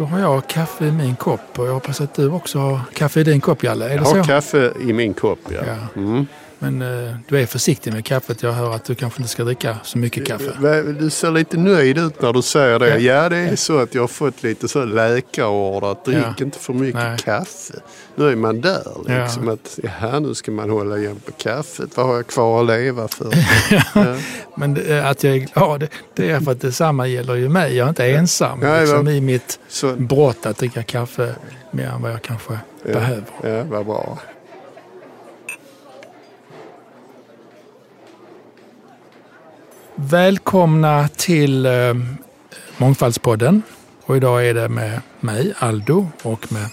Då har jag kaffe i min kopp och jag hoppas att du också har kaffe i din kopp, Jalle. Är Jag så? har kaffe i min kopp, ja. Ja. Mm. Men eh, du är försiktig med kaffet. Jag hör att du kanske inte ska dricka så mycket kaffe. Va- Du ser lite nöjd ut när du säger det. Ja. Ja, det är så att jag har fått lite så läkarord att drick Ja. inte för mycket Nej. kaffe. Nu är man där liksom. Ja. Att, ja, nu ska man hålla igen på kaffet. Vad har jag kvar att leva för? ja. Men det, eh, att jag är glad, det är för att detsamma gäller ju mig. Jag är inte ensam Nej, liksom, i mitt Så, brott att dricka kaffe mer än vad jag kanske behöver. ja, vad bra. Välkomna till eh, Mångfaldspodden. Och idag är det med mig, Aldo, och med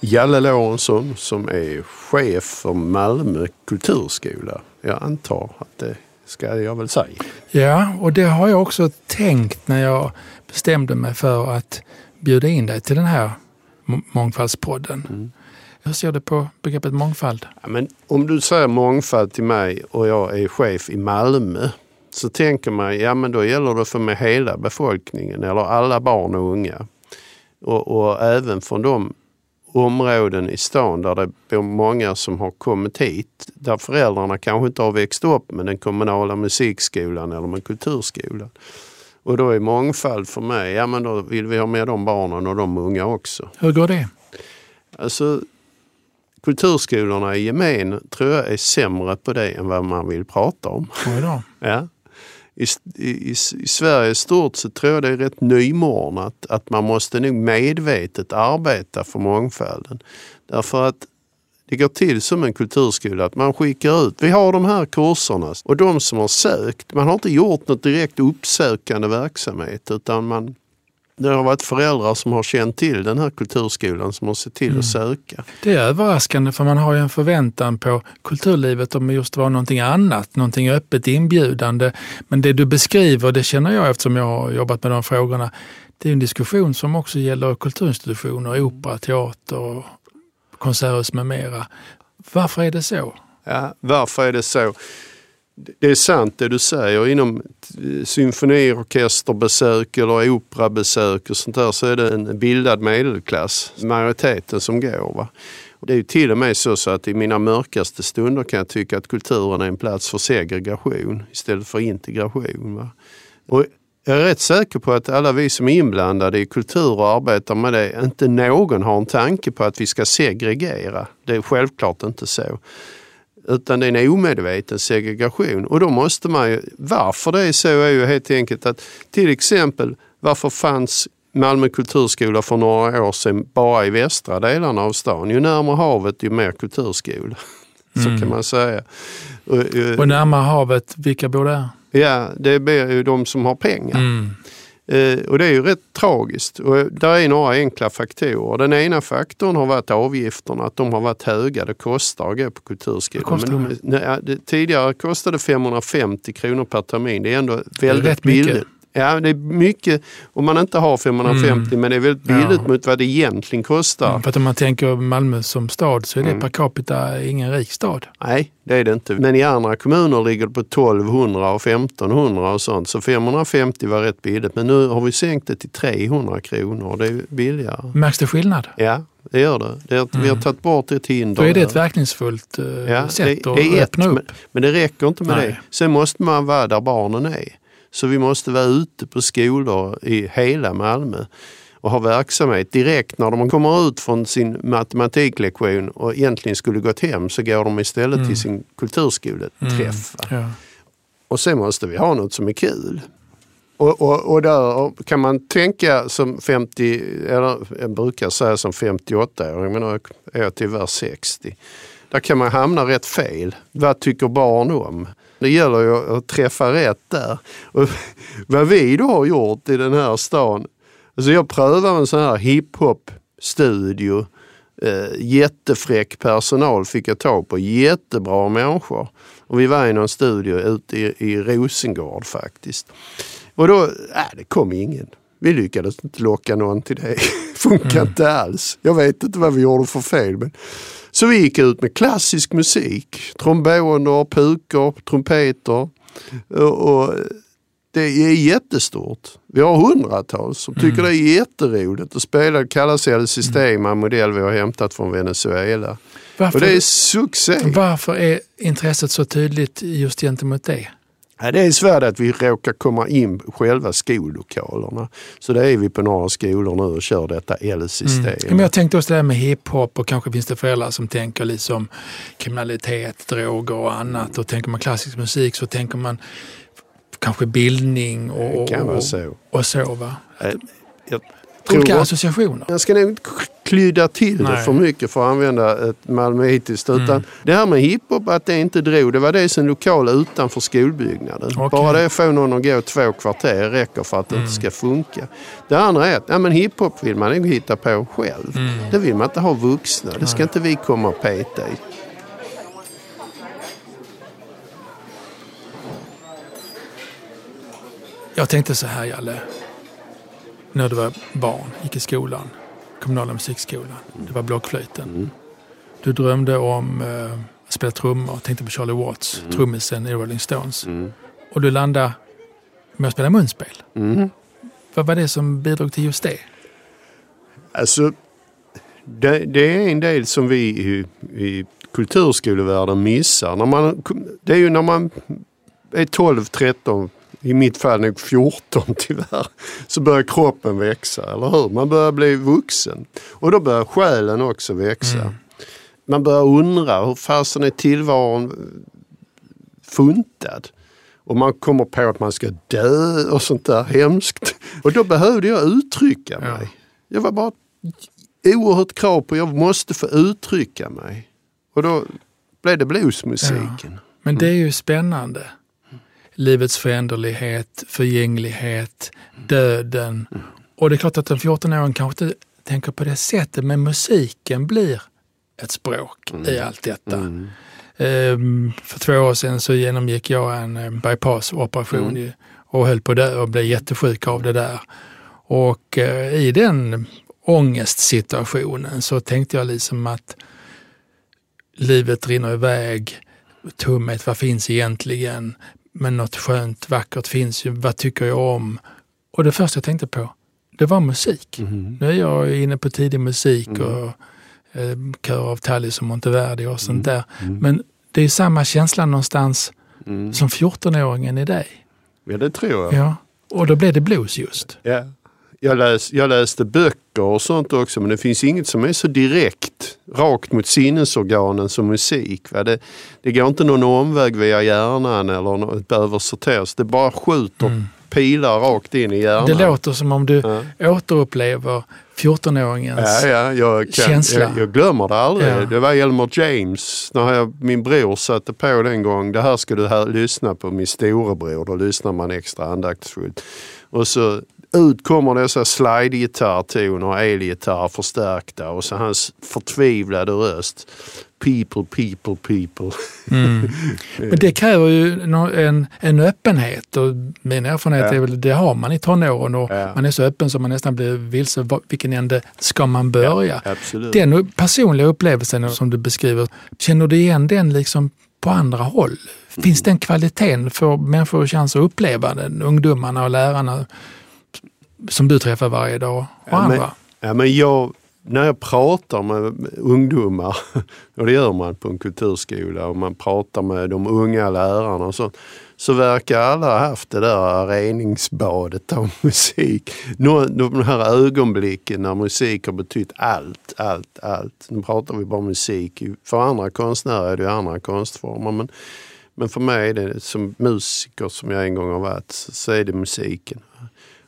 Jalle Lorentzon som är chef för Malmö kulturskola. Jag antar att det ska jag väl säga. Ja, och det har jag också tänkt när jag bestämde mig för att bjuda in dig till den här Må- Mångfaldspodden. Hur ser du på begreppet mångfald? Ja, men om du säger mångfald till mig och jag är chef i Malmö så tänker man, ja men då gäller det för mig hela befolkningen eller alla barn och unga. Och, och även från de områden i stan där det bor många som har kommit hit, där föräldrarna kanske inte har växt upp med den kommunala musikskolan eller med kulturskolan. Och då är mångfald för mig, ja men då vill vi ha med de barnen och de unga också. Hur går det? Alltså, kulturskolorna i gemen tror jag är sämre på det än vad man vill prata om. Ja. I, i, i, Sverige i stort så tror jag det är rätt nymornat att man måste nog medvetet arbeta för mångfalden. Därför att det går till som en kulturskola att man skickar ut, vi har de här kurserna och de som har sökt, man har inte gjort något direkt uppsökande verksamhet utan man det har varit föräldrar som har känt till den här kulturskolan som har sett till att söka. Det är överraskande för man har ju en förväntan på kulturlivet om just vara någonting annat, någonting öppet inbjudande. Men det du beskriver, det känner jag eftersom jag har jobbat med de frågorna, det är en diskussion som också gäller kulturinstitutioner, opera, teater, konserthus med mera. Varför är det så? Ja, varför är det så? Det är sant det du säger. Inom symfoniorkesterbesök eller operabesök och sånt där så är det en bildad medelklass, majoriteten som går. Va? Det är ju till och med så, så att i mina mörkaste stunder kan jag tycka att kulturen är en plats för segregation istället för integration. Va? Och jag är rätt säker på att alla vi som är inblandade i kultur och arbetar med det, inte någon har en tanke på att vi ska segregera. Det är självklart inte så utan det är en omedveten segregation. Och då måste man ju, varför det är så är ju helt enkelt att till exempel varför fanns Malmö kulturskola för några år sedan bara i västra delarna av stan? Ju närmare havet ju mer kulturskola. Så kan man säga. Och, eh, Och närmare havet, vilka bor där? Ja, det blir ju de som har pengar. Mm. Eh, och det är ju rätt tragiskt. Och där är några enkla faktorer. Den ena faktorn har varit avgifterna, att de har varit höga. Det kostar att gå på kulturskolan. Men de, nej, tidigare kostade 550 kronor per termin. Det är ändå väldigt billigt. Ja, det är mycket om man inte har 550 men det är väldigt billigt Mm. Ja. mot vad det egentligen kostar. Mm, För att om man tänker Malmö som stad så är det Mm. per capita ingen rik stad. Nej, det är det inte. Men i andra kommuner ligger det på 1200 och 1500 och sånt. Så 550 var rätt billigt. Men nu har vi sänkt det till 300 kronor och det är billigare. Märks det skillnad? Ja, det gör det. det är, Vi har tagit bort ett hinder. Då är det ett verkningsfullt eh, Ja, sätt det, att det är ett, öppna upp. men, men det räcker inte med Nej. det. Sen måste man vara där barnen är. Så vi måste vara ute på skolor i hela Malmö och ha verksamhet direkt när de kommer ut från sin matematiklektion och egentligen skulle gått hem så går de istället Mm. till sin kulturskoleträff. va? Ja. Och sen måste vi ha något som är kul. Och, och, och där kan man tänka som 50, eller jag brukar säga som 58-åring, men nu är jag tyvärr 60. Där kan man hamna rätt fel. Vad tycker barn om? Det gäller ju att träffa rätt där. Och vad vi då har gjort i den här stan. Alltså jag prövade en sån här hiphop-studio. Eh, jättefräck personal fick jag tag på. Jättebra människor. Och vi var i någon studio ute i, i Rosengård faktiskt. Och då, äh, det kom ingen. Vi lyckades inte locka någon till det. Funkar inte alls. Jag vet inte vad vi gjorde för fel. Men... Så vi gick ut med klassisk musik. Tromboner, pukor, trumpeter. Och, och Det är jättestort. Vi har hundratals som tycker Mm. det är jätteroligt att spela. Det kallas El Sistema, en modell vi har hämtat från Venezuela. Varför, Och det är succé. varför är intresset så tydligt just gentemot det? Ja, det är Sverige att vi råkar komma in på själva skollokalerna. Så det är vi på några skolor nu och kör detta El-system. Mm. Men jag tänkte också det här med hiphop och kanske finns det föräldrar som tänker liksom kriminalitet, droger och annat. Och tänker man klassisk musik så tänker man kanske bildning och, Det kan och, vara så. och så. Va? Jag Olika associationer. jag ska nog inte klydda till det Nej. för mycket för att använda ett malmöitiskt. Utan Mm. det här med hiphop, att det inte drog, det var det som lokal utanför skolbyggnaden. Okej. Bara det att få någon att gå två kvarter räcker för att det Mm. inte ska funka. Det andra är att ja, men hiphop vill man nog hitta på själv. Mm. Det vill man inte ha vuxna. Det ska Nej. inte vi komma och peta i. Jag tänkte så här Jalle. När du var barn, gick i skolan, kommunala musikskolan. Det var blockflöjten. Mm. Du drömde om eh, att spela trummor, tänkte på Charlie Watts, trummisen i Rolling Stones. Mm. Och du landade med att spela munspel. Mm. Vad var det som bidrog till just det? Alltså, det, det är en del som vi i, i kulturskolevärlden missar. När man, det är ju när man är 12, 13, i mitt fall nog 14 tyvärr, så börjar kroppen växa, eller hur? Man börjar bli vuxen. Och då börjar själen också växa. Mm. Man börjar undra, hur fasen är tillvaron funtad? Och man kommer på att man ska dö och sånt där hemskt. Och då behövde jag uttrycka Ja. mig. Jag var bara oerhört krav på jag måste få uttrycka mig. Och då blev det bluesmusiken. Men det är ju spännande. Livets föränderlighet, förgänglighet, döden. Och det är klart att en 14-åring kanske inte tänker på det sättet, men musiken blir ett språk i allt detta. Mm. Ehm, för två år sedan så genomgick jag en eh, bypassoperation ju och höll på att dö och blev jättesjuk av det där. Och eh, i den ångestsituationen så tänkte jag liksom att livet rinner iväg, tomhet, vad finns egentligen? Men något skönt, vackert finns ju, vad tycker jag om? Och det första jag tänkte på, det var musik. Mm. Nu är jag inne på tidig musik och eh, kör av Tallis och Monteverdi och sånt där. Men det är samma känsla någonstans Mm. som 14-åringen i dig. Ja, det tror jag. Ja. Och då blev det blues just. Ja. Jag, läs, jag läste böcker och sånt också men det finns inget som är så direkt rakt mot sinnesorganen som musik. Va? Det, det går inte någon omväg via hjärnan eller något behöver sorteras. Det bara skjuter pilar rakt in i hjärnan. Mm. Det låter som om du Ja. återupplever 14-åringens... Ja, ja, jag, kan, känsla. jag, jag glömmer det aldrig. Ja. Det var Elmer James, när jag, min bror satte på den gång. Det här ska du här, lyssna på, min storebror. Då lyssnar man extra andaktsfullt. Och så ut kommer dessa slide-gitarrtoner, elgitarr förstärkta och så hans förtvivlade röst. People, people, people. Mm. Men det kräver ju en, en öppenhet och min erfarenhet Ja. är väl det har man i tonåren och Ja. man är så öppen så man nästan blir vilse. Vilken ände ska man börja? Absolut. Den personliga upplevelsen som du beskriver, känner du igen den liksom på andra håll? Finns den kvaliteten för människor chans att uppleva den? Ungdomarna och lärarna som du träffar varje dag och Ja, men- andra? Ja, men jag, när jag pratar med ungdomar, och det gör man på en kulturskola, och man pratar med de unga lärarna och sånt, så verkar alla ha haft det där reningsbadet av musik. De här ögonblicken när musik har betytt allt, allt, allt. Nu pratar vi bara musik. För andra konstnärer är det andra konstformer. Men, men för mig är det som musiker som jag en gång har varit, så är det musiken.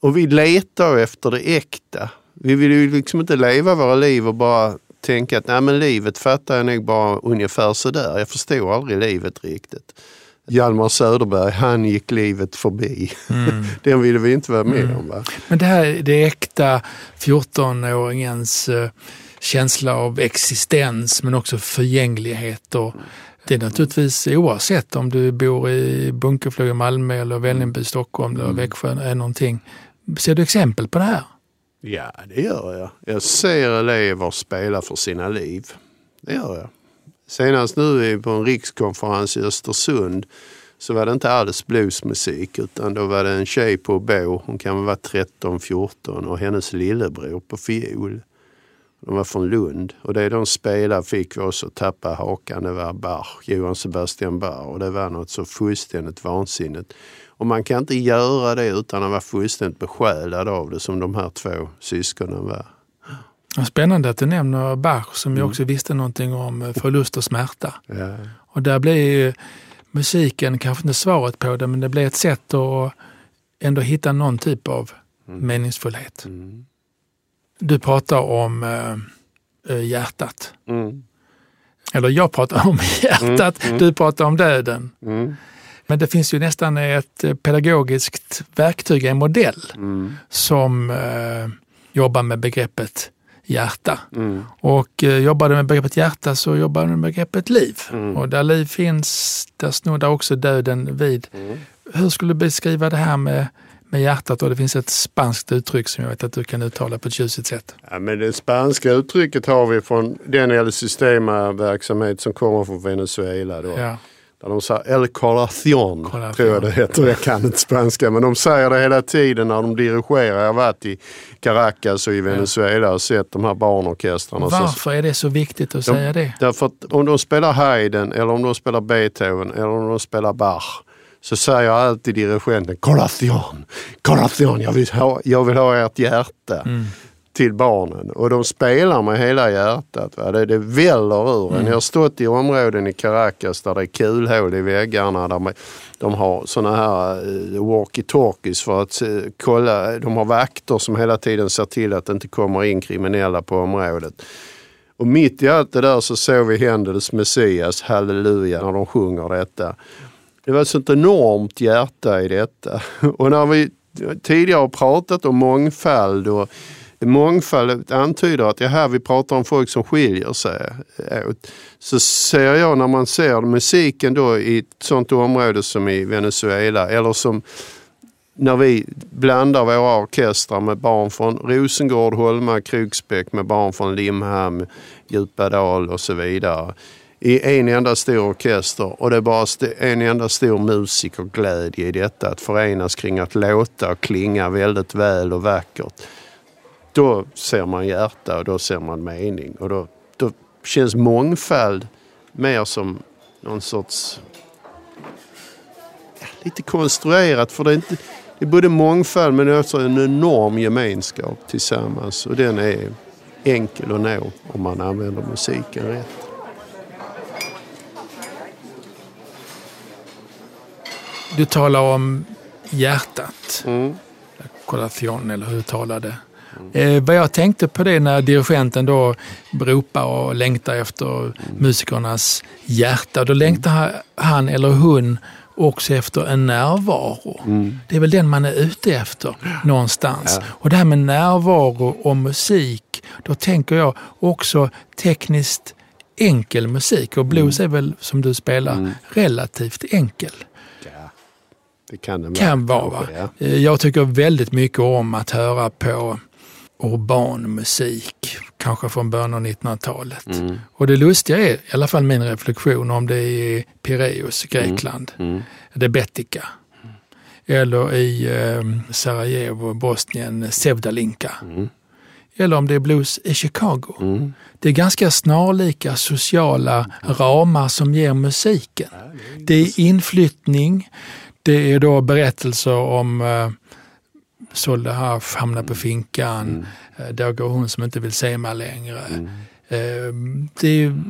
Och vi letar efter det äkta. Vi vill ju liksom inte leva våra liv och bara tänka att Nej, men livet fattar jag nog bara ungefär sådär. Jag förstod aldrig livet riktigt. Hjalmar Söderberg, han gick livet förbi. Mm. Den ville vi inte vara med om. Va? Men det här det äkta 14-åringens eh, känsla av existens men också förgänglighet. Och det är naturligtvis oavsett om du bor i Bunkeflo i Malmö eller Vällingby i Stockholm eller Växjö eller någonting. Ser du exempel på det här? Ja, det gör jag. Jag ser elever spela för sina liv. Det gör jag. Senast nu på en rikskonferens i Östersund så var det inte alls bluesmusik utan då var det en tjej på bå, hon kan vara 13-14 och hennes lillebror på fiol. De var från Lund och det de spelade fick vi också tappa hakan. Det var Bach, Johann Sebastian Bach och det var något så fullständigt vansinnigt. Och man kan inte göra det utan att vara fullständigt besjälad av det som de här två syskonen var. Spännande att du nämner Bach som jag också visste någonting om eh, förlust och smärta. Ja. Och där blir musiken kanske inte svaret på det men det blir ett sätt att ändå hitta någon typ av meningsfullhet. Mm. Du pratar om äh, hjärtat. Mm. Eller jag pratar om hjärtat, Mm, mm. du pratar om döden. Mm. Men det finns ju nästan ett eh, pedagogiskt verktyg, en modell, Mm. som eh, jobbar med begreppet hjärta. Mm. Och eh, jobbar du med begreppet hjärta så jobbar du med begreppet liv. Mm. Och där liv finns, där snuddar också döden vid. Mm. Hur skulle du beskriva det här med, med hjärtat? Och det finns ett spanskt uttryck som jag vet att du kan uttala på ett tjusigt sätt. Ja, men det spanska uttrycket har vi från den El Sistema-verksamhet som kommer från Venezuela. Då. Ja. Där de säger El Corazon, Corazon. tror jag det heter. Jag kan inte spanska men de säger det hela tiden när de dirigerar. Jag har varit i Caracas och i Venezuela och sett de här barnorkestrarna. Varför är det så viktigt att De- säga det? Därför att om de spelar Haydn eller om de spelar Beethoven eller om de spelar Bach så säger alltid dirigenten Corazon, Corazon, jag vill ha, jag vill ha ert hjärta Mm. till barnen. Och de spelar med hela hjärtat. Va? Det, det väller ur en. Jag har stått i områden i Caracas där det är kulhål i väggarna. Där de har såna här eh, walkie-talkies för att eh, kolla. De har vakter som hela tiden ser till att det inte kommer in kriminella på området. Och mitt i allt det där så såg vi Händels Messias, halleluja, när de sjunger detta. Det var ett sånt enormt hjärta i detta. Och när vi tidigare har pratat om mångfald och mångfald antyder att ja, vi pratar om folk som skiljer sig åt. Så ser jag när man ser musiken då i ett sånt område som i Venezuela eller som när vi blandar våra orkestrar med barn från Rosengård, Holma, Kroksbäck med barn från Limhamn, Djupadal och så vidare i en enda stor orkester och det är bara en enda stor musikerglädje i detta att förenas kring att låta och klinga väldigt väl och vackert. Då ser man hjärta och då ser man mening och då, då känns mångfald mer som någon sorts ja, lite konstruerat för det är, inte, det är både mångfald men också en enorm gemenskap tillsammans och den är enkel att nå om man använder musiken rätt. Du talar om hjärtat. Mm. Corazon eller hur talade. Eh, vad jag tänkte på det när dirigenten då ropar och längtar efter musikernas hjärta. Då längtar ha- han eller hon också efter en närvaro. Det är väl den man är ute efter någonstans. Och det här med närvaro och musik, då tänker jag också tekniskt enkel musik. Och blues är väl, som du spelar, relativt enkel. Det kan det Kan vara. Va? Ja. Eh, Jag tycker väldigt mycket om att höra på urban musik, kanske från början av 1900-talet. Mm. Och det lustiga är, i alla fall min reflektion, om det är i Pireus, Grekland, Mm. det Betica. Eller i eh, Sarajevo, Bosnien, Sevdalinka. Mm. Eller om det är blues i Chicago. Mm. Det är ganska snarlika sociala ramar som ger musiken. Det är inflyttning, det är då berättelser om eh, sålde hasch, hamnade på finkan, eh, där går hon som inte vill se mig längre. Eh, det är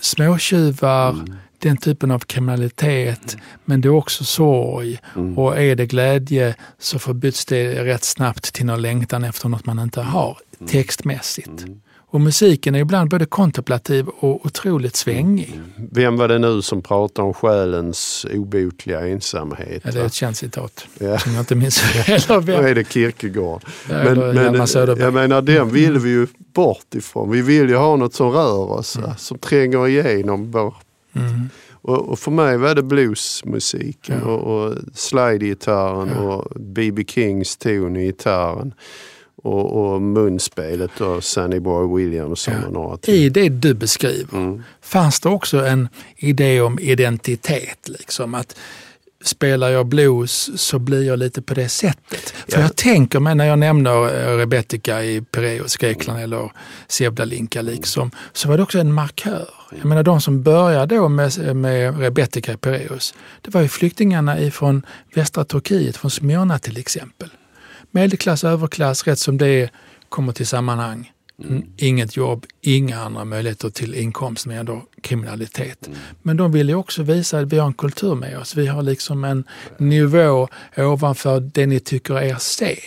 småtjuvar, den typen av kriminalitet, men det är också sorg. Och är det glädje så förbyts det rätt snabbt till någon längtan efter något man inte har, textmässigt. Och musiken är ibland både kontemplativ och otroligt svängig. Vem var det nu som pratade om själens obotliga ensamhet? Ja, det är ett känt citat Ja. som jag inte minns heller Då vem. är det Kierkegaard. Eller Hjalmar Söderberg. jag menar den vill vi ju bort ifrån. Vi vill ju ha något som rör oss, va? som tränger igenom vår Mm. Och, och för mig var det bluesmusiken Ja. och, och slide-gitarren Ja. och B.B. Kings ton i gitarren. Och, och munspelet och Sunny Boy Williams Ja. och några till. I det du beskriver Mm. fanns det också en idé om identitet. Liksom att spelar jag blues så blir jag lite på det sättet. För Ja. jag tänker mig när jag nämner eh, Rebetika i Pireus, Grekland eller Sevdalinka liksom, så var det också en markör. Jag menar de som började då med, med Rebetika i Pireus, det var ju flyktingarna ifrån västra Turkiet, från Smyrna till exempel. Medelklass, överklass, rätt som det är, kommer till sammanhang. Mm. Inget jobb, inga andra möjligheter till inkomst men ändå kriminalitet. Men de vill ju också visa att vi har en kultur med oss. Vi har liksom en nivå ovanför det ni tycker är C.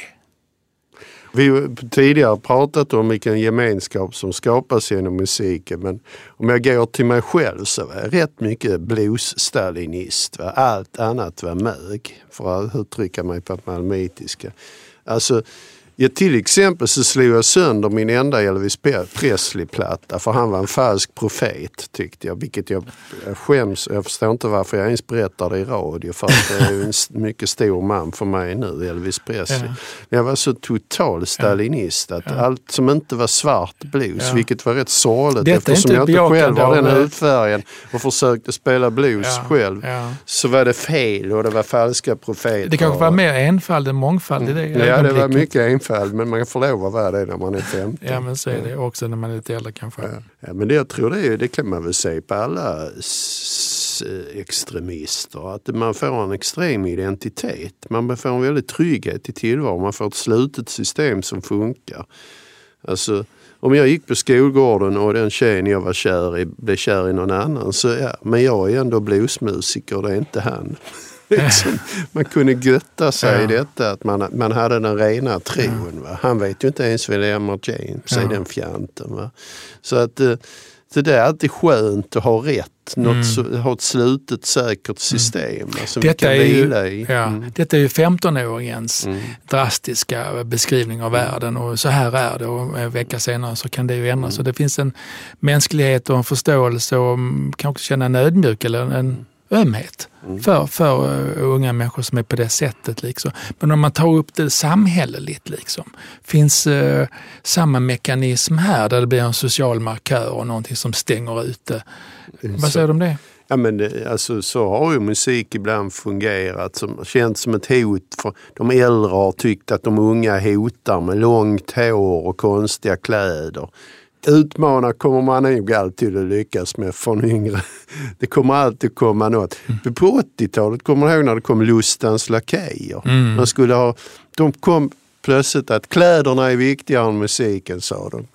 Vi har tidigare pratat om vilken gemenskap som skapas genom musiken men om jag går till mig själv så var jag rätt mycket blues-stalinist. Allt annat var mög, för att uttrycka mig på malmöitiska. Alltså, ja, till exempel så slog jag sönder min enda Elvis Presley-platta för han var en falsk profet tyckte jag. Vilket jag, skäms, jag förstår inte varför jag ens berättar det i radio för att det är ju en mycket stor man för mig nu, Elvis Presley. Ja. Men jag var så total stalinist att allt som inte var svart blues, Ja. vilket var rätt sorgligt eftersom inte jag inte själv var den hudfärgen och försökte spela blues Ja, själv. ja. Så var det fel och det var falska profeter. Det kanske var mer enfald än mångfald i det Ja, det var mycket enfald men man får lov att vara det när man är 15. Ja, men så är det också när man är lite äldre kanske. Ja. Ja, men det, jag tror det, är, det kan man väl se på alla extremister. Att man får en extrem identitet. Man får en väldigt trygghet i tillvaron. Man får ett slutet system som funkar. Alltså, om jag gick på skolgården och den tjejen jag var kär i blev kär i någon annan så ja, men jag är ändå bluesmusiker, det är inte han. liksom, man kunde götta sig i Ja. detta att man, man hade den rena tron. Va? Han vet ju inte ens vem Emma James Ja. är, den fjanten. Va? Så att eh, det är alltid skönt att ha rätt, något, så, ha ett slutet säkert system mm. som vi Detta kan är, ju, vila i. ja, Mm. detta är ju 15-åringens drastiska beskrivning av världen och så här är det och en vecka senare så kan det ju ändras. Så det finns en mänsklighet och en förståelse och mm, kanske känna en ödmjuk eller en ömhet för, för uh, unga människor som är på det sättet. Liksom. Men om man tar upp det samhälleligt, liksom, finns uh, samma mekanism här där det blir en social markör och någonting som stänger ute. Vad säger du om det? Ja, men det, alltså, så har ju musik ibland fungerat, som, känts som ett hot. För de äldre har tyckt att de unga hotar med långt hår och konstiga kläder. Utmana kommer man nog alltid att lyckas med från yngre. Det kommer alltid komma något. På 80-talet kommer jag ihåg när det kom Lustans Lakejer. Man skulle ha, de kom plötsligt att kläderna är viktigare än musiken sa de.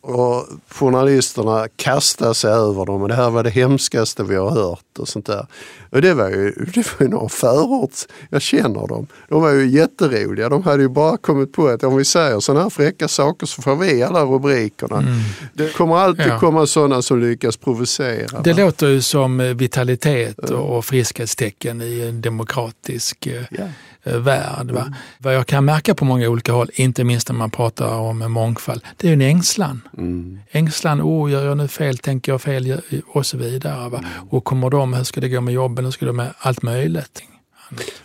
Och journalisterna kastade sig över dem och det här var det hemskaste vi har hört och sånt där. Och det var ju, det var ju några förorts, jag känner dem. De var ju jätteroliga. De hade ju bara kommit på att om vi säger sådana här fräcka saker så får vi alla rubrikerna. Det kommer alltid Ja. komma sådana som lyckas provocera. Det va? låter ju som eh, vitalitet och friskhetstecken i en demokratisk Ja. eh, värld. Va? Vad jag kan märka på många olika håll, inte minst när man pratar om mångfald, det är ju en ängslan. Mm. Ängslan, oh, gör jag nu fel, tänker jag fel och så vidare. Va? Och kommer de, hur ska det gå med jobben, det gå med allt möjligt?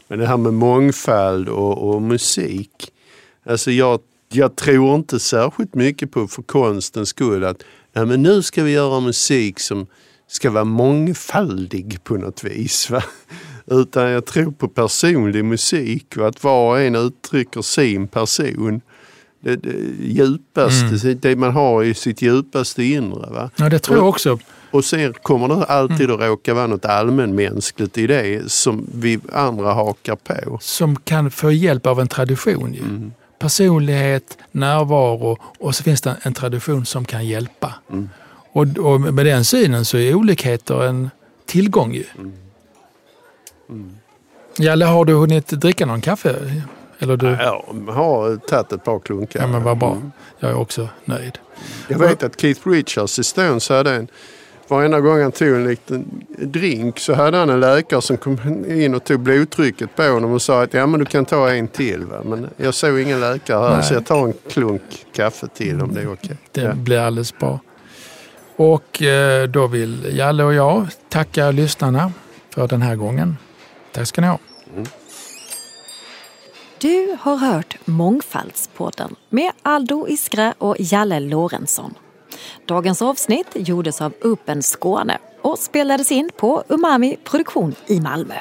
Men det här med mångfald och, och musik. Alltså jag, jag tror inte särskilt mycket på för konstens skull att nej men nu ska vi göra musik som ska vara mångfaldig på något vis. Va? Utan jag tror på personlig musik och att var och en uttrycker sin person. Det, det djupaste, det man har i sitt djupaste inre. Va? Ja, det tror jag också. Och sen kommer det alltid att råka vara något allmänmänskligt i det som vi andra hakar på. Som kan få hjälp av en tradition. Ju. Mm. Personlighet, närvaro och så finns det en tradition som kan hjälpa. Mm. Och, och med den synen så är olikheter en tillgång ju. Mm. Jalle, har du hunnit dricka någon kaffe? Eller du? Ja, jag har tagit ett par klunkar. Ja, men vad bra. Jag är också nöjd. Jag vet att Keith Richards i Stones hade en, varenda gång han tog en liten drink så hade han en läkare som kom in och tog blodtrycket på honom och sa att ja men du kan ta en till. Va? Men jag såg ingen läkare här Nej. så jag tar en klunk kaffe till om det är okej. Det Ja. blir alldeles bra. Och eh, då vill Jalle och jag tacka lyssnarna för den här gången. Tack ska ni ha. Du har hört Mångfaldspodden med Aldo Iskra och Jalle Lorentzon. Dagens avsnitt gjordes av Open Skåne och spelades in på Umami Produktion i Malmö.